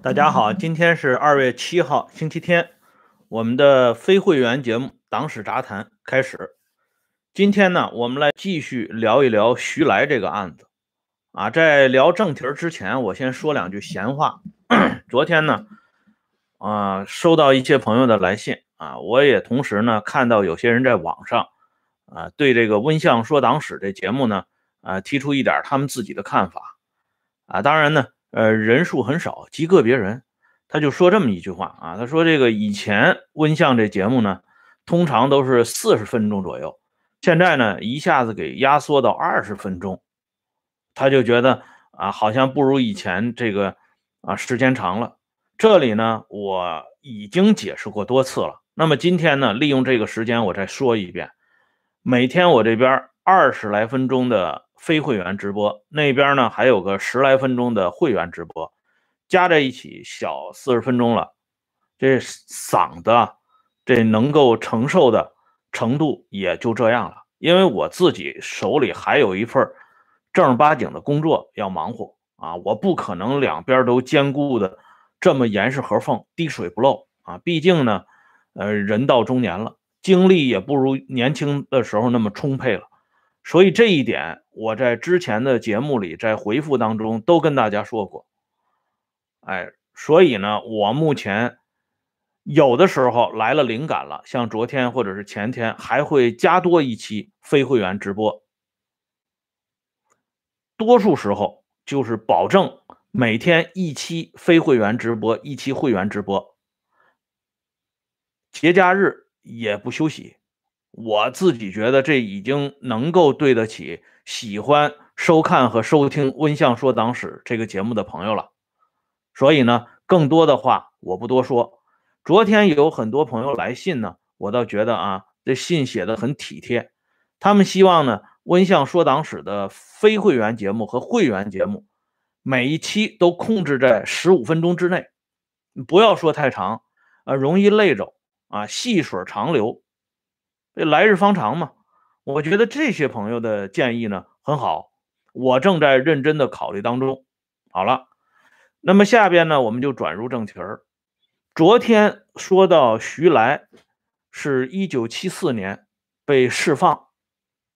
大家好，今天是二月七号，星期天，我们的非会员节目《党史杂谈》开始。今天呢，我们来继续聊一聊徐来这个案子。啊，在聊正题之前，我先说两句闲话。昨天呢，啊，收到一些朋友的来信啊，我也同时呢看到有些人在网上啊，对这个温相说党史这节目呢，啊，提出一点他们自己的看法。啊，当然呢。呃，人数很少，极个别人，他就说这么一句话啊，他说这个以前温相这节目呢，通常都是四十分钟左右，现在呢一下子给压缩到二十分钟，他就觉得啊，好像不如以前这个啊时间长了。这里呢我已经解释过多次了，那么今天呢利用这个时间我再说一遍，每天我这边二十来分钟的。非会员直播那边呢，还有个十来分钟的会员直播，加在一起小四十分钟了。这嗓子这能够承受的程度也就这样了。因为我自己手里还有一份正儿八经的工作要忙活啊，我不可能两边都兼顾的这么严丝合缝、滴水不漏啊。毕竟呢，呃，人到中年了，精力也不如年轻的时候那么充沛了。所以这一点，我在之前的节目里，在回复当中都跟大家说过。哎，所以呢，我目前有的时候来了灵感了，像昨天或者是前天，还会加多一期非会员直播。多数时候就是保证每天一期非会员直播，一期会员直播，节假日也不休息。我自己觉得这已经能够对得起喜欢收看和收听《温相说党史》这个节目的朋友了，所以呢，更多的话我不多说。昨天有很多朋友来信呢，我倒觉得啊，这信写的很体贴。他们希望呢，《温相说党史》的非会员节目和会员节目每一期都控制在十五分钟之内，不要说太长，啊，容易累着啊，细水长流。来日方长嘛，我觉得这些朋友的建议呢很好，我正在认真的考虑当中。好了，那么下边呢，我们就转入正题儿。昨天说到徐来是一九七四年被释放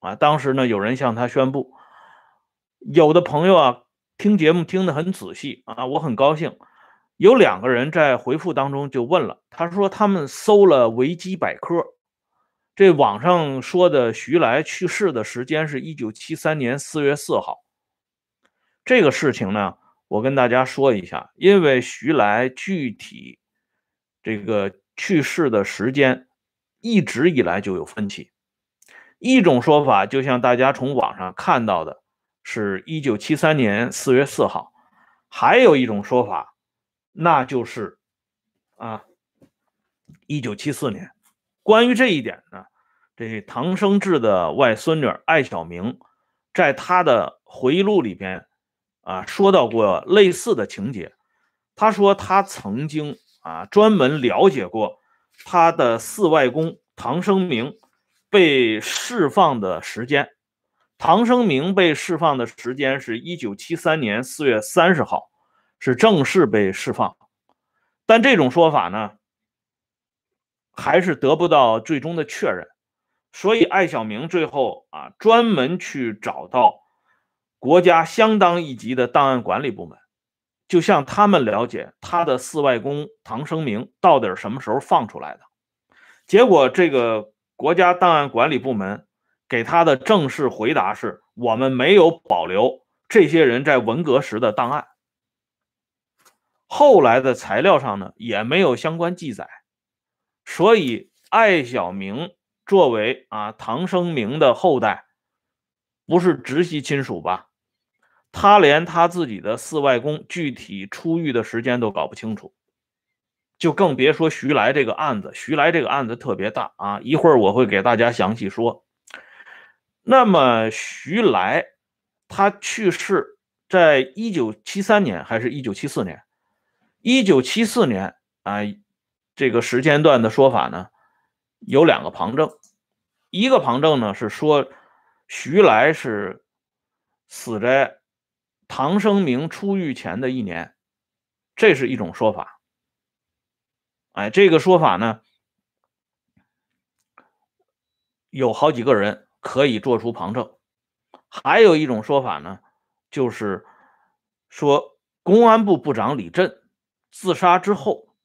啊，当时呢有人向他宣布，有的朋友啊听节目听得很仔细啊，我很高兴。有两个人在回复当中就问了，他说他们搜了维基百科。这网上说的徐来去世的时间是一九七三年四月四号。这个事情呢，我跟大家说一下，因为徐来具体这个去世的时间一直以来就有分歧。一种说法，就像大家从网上看到的，是一九七三年四月四号；还有一种说法，那就是啊，一九七四年。关于这一点呢，这唐生智的外孙女艾小明，在他的回忆录里边啊，说到过类似的情节。他说他曾经啊专门了解过他的四外公唐生明被释放的时间。唐生明被释放的时间是一九七三年四月三十号，是正式被释放。但这种说法呢？还是得不到最终的确认，所以艾小明最后啊专门去找到国家相当一级的档案管理部门，就向他们了解他的四外公唐生明到底什么时候放出来的。结果这个国家档案管理部门给他的正式回答是：我们没有保留这些人在文革时的档案，后来的材料上呢也没有相关记载。所以，艾小明作为啊唐生明的后代，不是直系亲属吧？他连他自己的四外公具体出狱的时间都搞不清楚，就更别说徐来这个案子。徐来这个案子特别大啊，一会儿我会给大家详细说。那么，徐来他去世在一九七三年还是一九七四年？一九七四年啊。这个时间段的说法呢，有两个旁证，一个旁证呢是说徐来是死在唐生明出狱前的一年，这是一种说法。哎，这个说法呢，有好几个人可以做出旁证。还有一种说法呢，就是说公安部部长李振自杀之后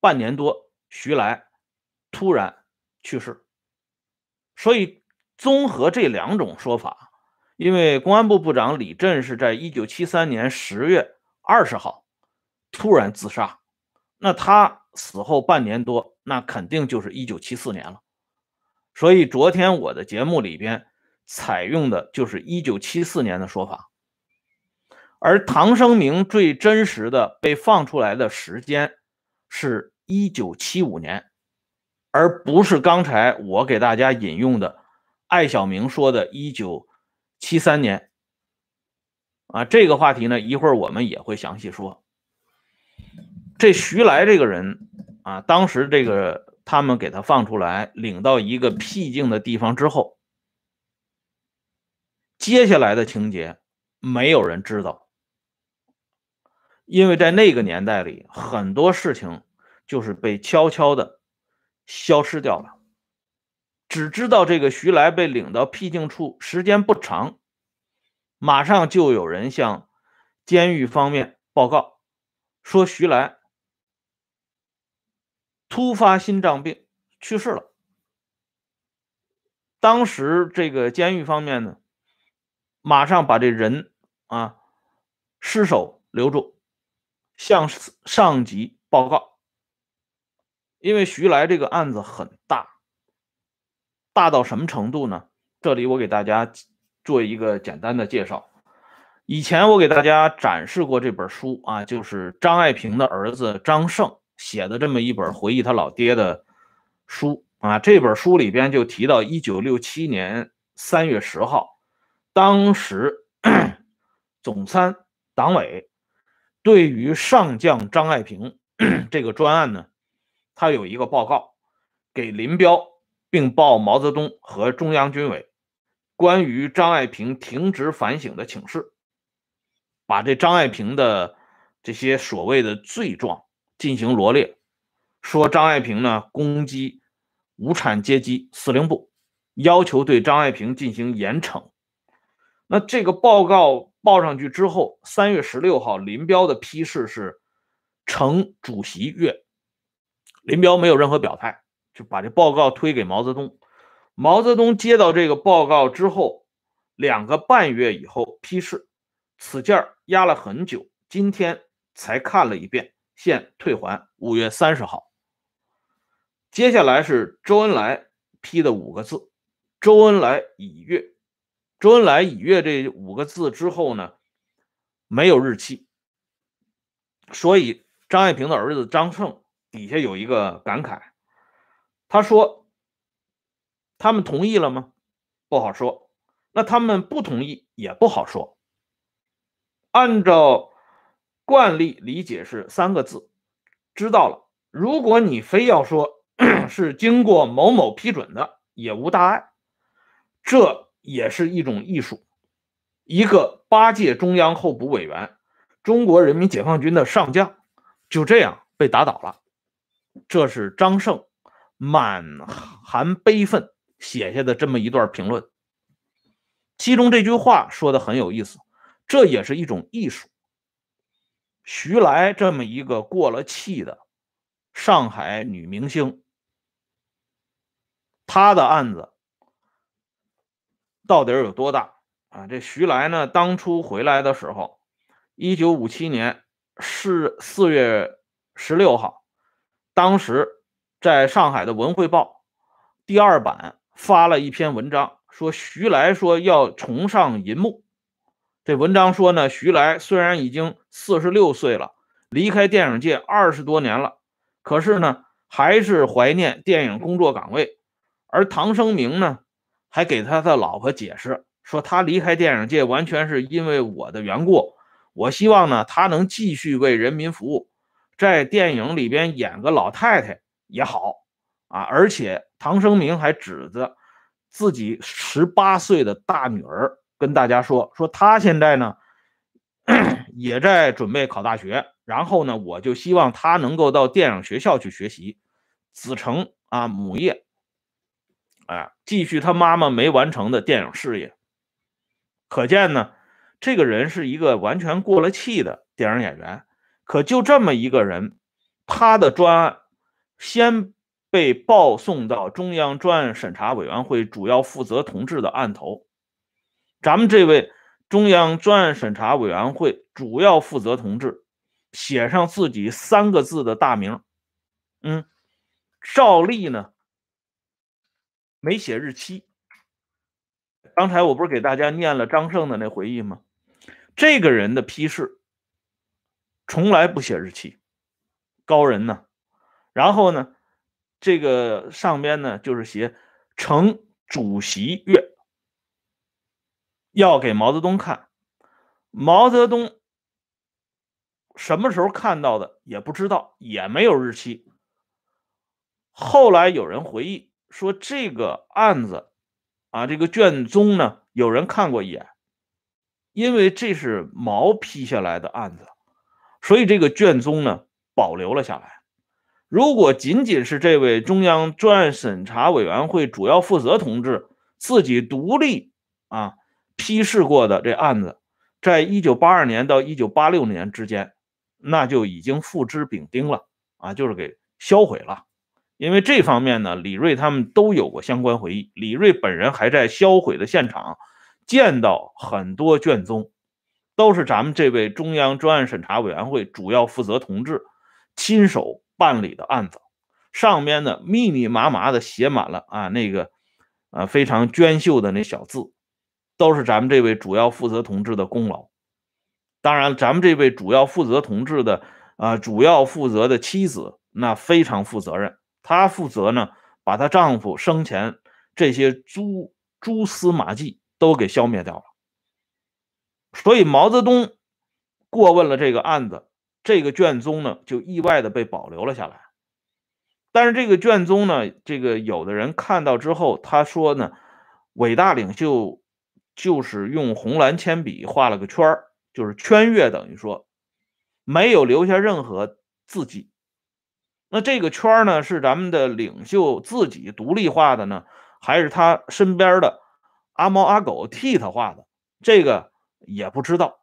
半年多，徐来突然去世。所以综合这两种说法，因为公安部部长李振是在一九七三年十月二十号突然自杀，那他。死后半年多，那肯定就是一九七四年了。所以昨天我的节目里边采用的就是一九七四年的说法，而唐生明最真实的被放出来的时间是一九七五年，而不是刚才我给大家引用的艾小明说的一九七三年。啊，这个话题呢，一会儿我们也会详细说。这徐来这个人啊，当时这个他们给他放出来，领到一个僻静的地方之后，接下来的情节没有人知道，因为在那个年代里，很多事情就是被悄悄的消失掉了，只知道这个徐来被领到僻静处，时间不长，马上就有人向监狱方面报告说徐来。突发心脏病去世了。当时这个监狱方面呢，马上把这人啊尸首留住，向上级报告。因为徐来这个案子很大，大到什么程度呢？这里我给大家做一个简单的介绍。以前我给大家展示过这本书啊，就是张爱萍的儿子张胜。写的这么一本回忆他老爹的书啊，这本书里边就提到一九六七年三月十号，当时 总参党委对于上将张爱萍 这个专案呢，他有一个报告给林彪，并报毛泽东和中央军委关于张爱萍停职反省的请示，把这张爱萍的这些所谓的罪状。进行罗列，说张爱萍呢攻击无产阶级司令部，要求对张爱萍进行严惩。那这个报告报上去之后，三月十六号，林彪的批示是呈主席阅，林彪没有任何表态，就把这报告推给毛泽东。毛泽东接到这个报告之后，两个半月以后批示，此件压了很久，今天才看了一遍。现退还。五月三十号，接下来是周恩来批的五个字：“周恩来已阅。”周恩来已阅这五个字之后呢，没有日期，所以张爱萍的儿子张胜底下有一个感慨，他说：“他们同意了吗？不好说。那他们不同意也不好说。按照。”惯例理解是三个字，知道了。如果你非要说 是经过某某批准的，也无大碍。这也是一种艺术。一个八届中央候补委员，中国人民解放军的上将，就这样被打倒了。这是张胜满含悲愤写下的这么一段评论。其中这句话说的很有意思，这也是一种艺术。徐来这么一个过了气的上海女明星，她的案子到底有多大啊？这徐来呢，当初回来的时候，一九五七年四四月十六号，当时在上海的《文汇报》第二版发了一篇文章，说徐来说要重上银幕。这文章说呢，徐来虽然已经四十六岁了，离开电影界二十多年了，可是呢，还是怀念电影工作岗位。而唐生明呢，还给他的老婆解释说，他离开电影界完全是因为我的缘故。我希望呢，他能继续为人民服务，在电影里边演个老太太也好啊。而且唐生明还指着自己十八岁的大女儿。跟大家说说，他现在呢 也在准备考大学，然后呢，我就希望他能够到电影学校去学习，子承啊母业，哎，继续他妈妈没完成的电影事业。可见呢，这个人是一个完全过了气的电影演员。可就这么一个人，他的专案先被报送到中央专案审查委员会主要负责同志的案头，咱们这位中央专案审查委员会主要负责同志写上自己三个字的大名，嗯，照例呢没写日期。刚才我不是给大家念了张胜的那回忆吗？这个人的批示。从来不写日期，高人呢。然后呢，这个上边呢就是写呈主席阅，要给毛泽东看。毛泽东什么时候看到的也不知道，也没有日期。后来有人回忆说，这个案子啊，这个卷宗呢，有人看过一眼，因为这是毛批下来的案子。所以这个卷宗呢保留了下来。如果仅仅是这位中央专案审查委员会主要负责同志自己独立啊批示过的这案子，在一九八二年到一九八六年之间，那就已经付之丙丁了啊，就是给销毁了。因为这方面呢，李瑞他们都有过相关回忆。李瑞本人还在销毁的现场见到很多卷宗。都是咱们这位中央专案审查委员会主要负责同志亲手办理的案子，上面呢密密麻麻的写满了啊那个啊非常娟秀的那小字，都是咱们这位主要负责同志的功劳。当然，咱们这位主要负责同志的啊主要负责的妻子那非常负责任，她负责呢把她丈夫生前这些蛛蛛丝马迹都给消灭掉了。所以毛泽东过问了这个案子，这个卷宗呢就意外的被保留了下来。但是这个卷宗呢，这个有的人看到之后，他说呢，伟大领袖就是用红蓝铅笔画了个圈儿，就是圈阅，等于说没有留下任何字迹。那这个圈儿呢，是咱们的领袖自己独立画的呢，还是他身边的阿猫阿狗替他画的？这个？也不知道，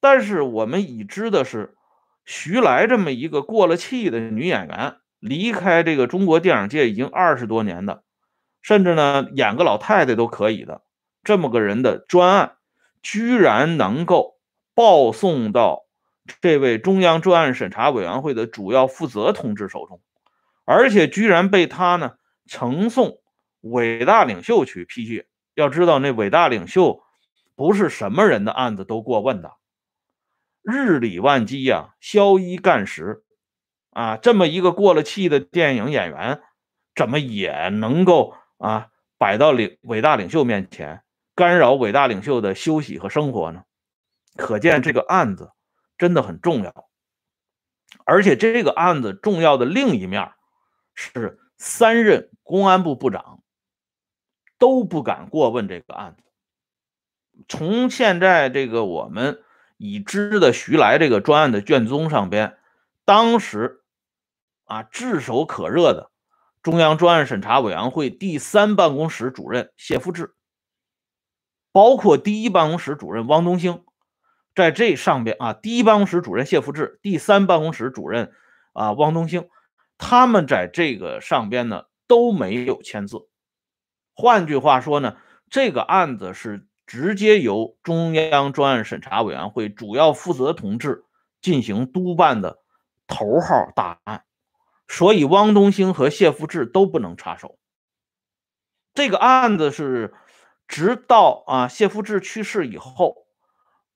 但是我们已知的是，徐来这么一个过了气的女演员，离开这个中国电影界已经二十多年的，甚至呢演个老太太都可以的这么个人的专案，居然能够报送到这位中央专案审查委员会的主要负责同志手中，而且居然被他呢呈送伟大领袖去批阅。要知道那伟大领袖。不是什么人的案子都过问的，日理万机呀，宵衣干食啊，这么一个过了气的电影演员，怎么也能够啊摆到领伟大领袖面前，干扰伟大领袖的休息和生活呢？可见这个案子真的很重要，而且这个案子重要的另一面是三任公安部部长都不敢过问这个案子。从现在这个我们已知的徐来这个专案的卷宗上边，当时啊炙手可热的中央专案审查委员会第三办公室主任谢富治，包括第一办公室主任汪东兴，在这上边啊，第一办公室主任谢富治，第三办公室主任啊汪东兴，他们在这个上边呢都没有签字。换句话说呢，这个案子是。直接由中央专案审查委员会主要负责同志进行督办的头号大案，所以汪东兴和谢富治都不能插手。这个案子是直到啊谢富治去世以后，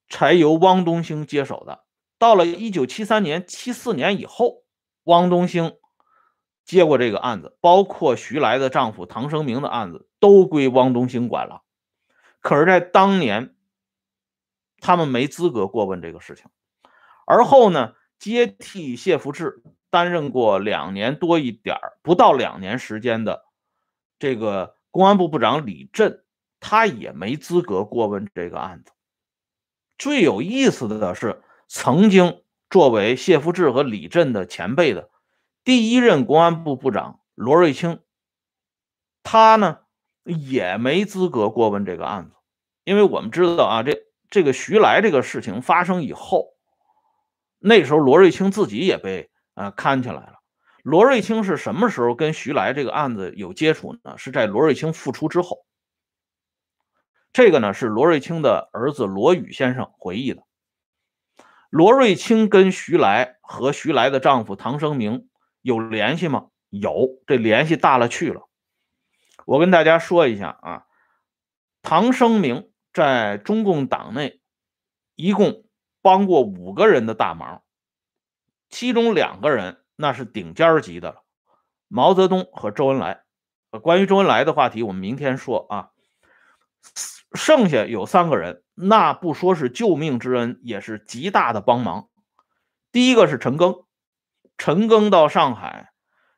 才由汪东兴接手的。到了一九七三年、七四年以后，汪东兴接过这个案子，包括徐来的丈夫唐生明的案子，都归汪东兴管了。可是，在当年，他们没资格过问这个事情。而后呢，接替谢福志担任过两年多一点不到两年时间的这个公安部部长李振，他也没资格过问这个案子。最有意思的是，曾经作为谢福志和李振的前辈的第一任公安部部长罗瑞卿，他呢也没资格过问这个案子，因为我们知道啊，这这个徐来这个事情发生以后，那时候罗瑞卿自己也被啊看起来了。罗瑞卿是什么时候跟徐来这个案子有接触呢？是在罗瑞卿复出之后。这个呢是罗瑞卿的儿子罗宇先生回忆的。罗瑞卿跟徐来和徐来的丈夫唐生明有联系吗？有，这联系大了去了。我跟大家说一下啊，唐生明在中共党内一共帮过五个人的大忙，其中两个人。那是顶尖级的了，毛泽东和周恩来。关于周恩来的话题，我们明天说啊。剩下有三个人，那不说是救命之恩，也是极大的帮忙。第一个是陈赓，陈赓到上海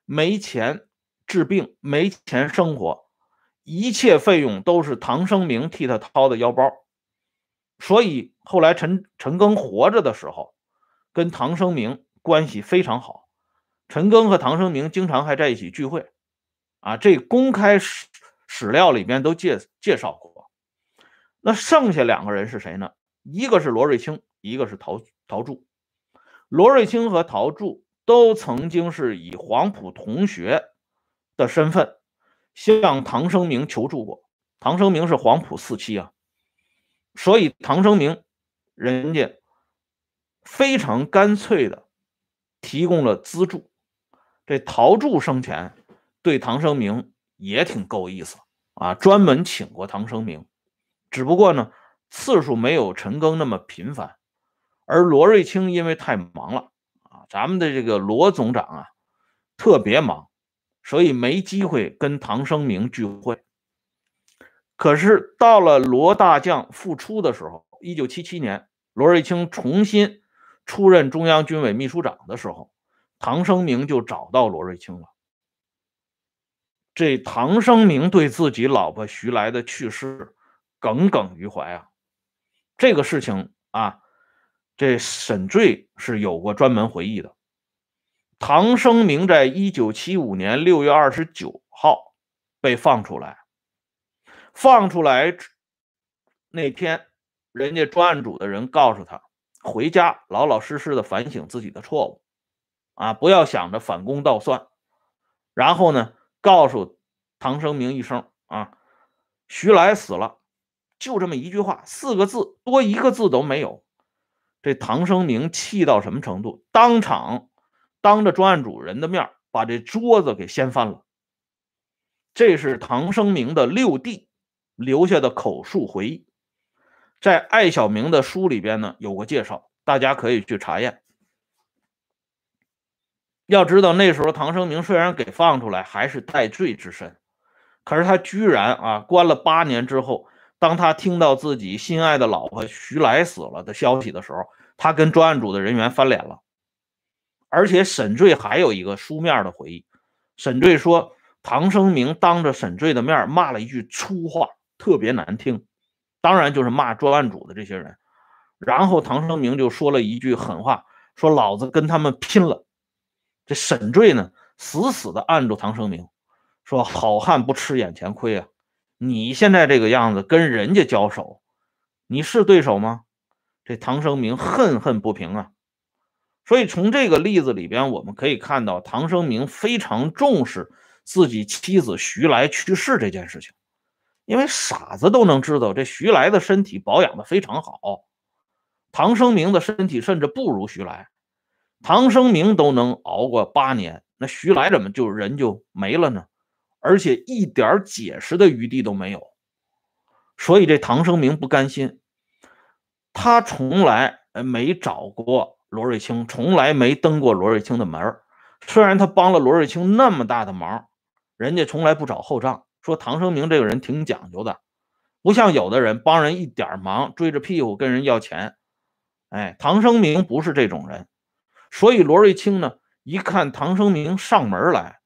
没钱治病，没钱生活，一切费用都是唐生明替他掏的腰包。所以后来陈陈赓活着的时候，跟唐生明关系非常好。陈赓和唐生明经常还在一起聚会，啊，这公开史史料里边都介介绍过。那剩下两个人是谁呢？一个是罗瑞卿，一个是陶陶铸。罗瑞卿和陶铸都曾经是以黄埔同学的身份向唐生明求助过。唐生明是黄埔四期啊，所以唐生明人家非常干脆的提供了资助。这陶铸生前对唐生明也挺够意思啊，专门请过唐生明，只不过呢次数没有陈赓那么频繁，而罗瑞卿因为太忙了啊，咱们的这个罗总长啊特别忙，所以没机会跟唐生明聚会。可是到了罗大将复出的时候，一九七七年，罗瑞卿重新出任中央军委秘书长的时候。唐生明就找到罗瑞卿了。这唐生明对自己老婆徐来的去世耿耿于怀啊。这个事情啊，这沈坠是有过专门回忆的。唐生明在一九七五年六月二十九号被放出来，放出来那天，人家专案组的人告诉他，回家老老实实的反省自己的错误。啊，不要想着反攻倒算，然后呢，告诉唐生明一声啊，徐来死了，就这么一句话，四个字，多一个字都没有。这唐生明气到什么程度？当场当着专案组人的面把这桌子给掀翻了。这是唐生明的六弟留下的口述回忆，在艾小明的书里边呢有个介绍，大家可以去查验。要知道那时候唐生明虽然给放出来，还是戴罪之身，可是他居然啊关了八年之后，当他听到自己心爱的老婆徐来死了的消息的时候，他跟专案组的人员翻脸了。而且沈坠还有一个书面的回忆，沈坠说唐生明当着沈坠的面骂了一句粗话，特别难听，当然就是骂专案组的这些人。然后唐生明就说了一句狠话，说老子跟他们拼了。这沈坠呢，死死的按住唐生明，说：“好汉不吃眼前亏啊！你现在这个样子跟人家交手，你是对手吗？”这唐生明恨恨不平啊。所以从这个例子里边，我们可以看到唐生明非常重视自己妻子徐来去世这件事情，因为傻子都能知道，这徐来的身体保养的非常好，唐生明的身体甚至不如徐来。唐生明都能熬过八年，那徐来怎么就人就没了呢？而且一点解释的余地都没有。所以这唐生明不甘心，他从来没找过罗瑞卿，从来没登过罗瑞卿的门虽然他帮了罗瑞卿那么大的忙，人家从来不找后账，说唐生明这个人挺讲究的，不像有的人帮人一点忙追着屁股跟人要钱。哎，唐生明不是这种人。所以罗瑞卿呢，一看唐生明上门来，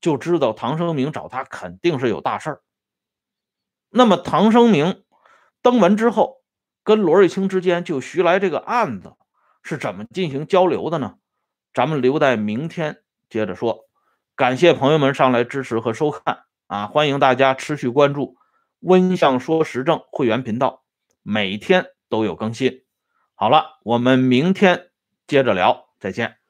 就知道唐生明找他肯定是有大事儿。那么唐生明登门之后，跟罗瑞卿之间就徐来这个案子是怎么进行交流的呢？咱们留在明天接着说。感谢朋友们上来支持和收看啊！欢迎大家持续关注温相说时政会员频道，每天都有更新。好了，我们明天接着聊，再见。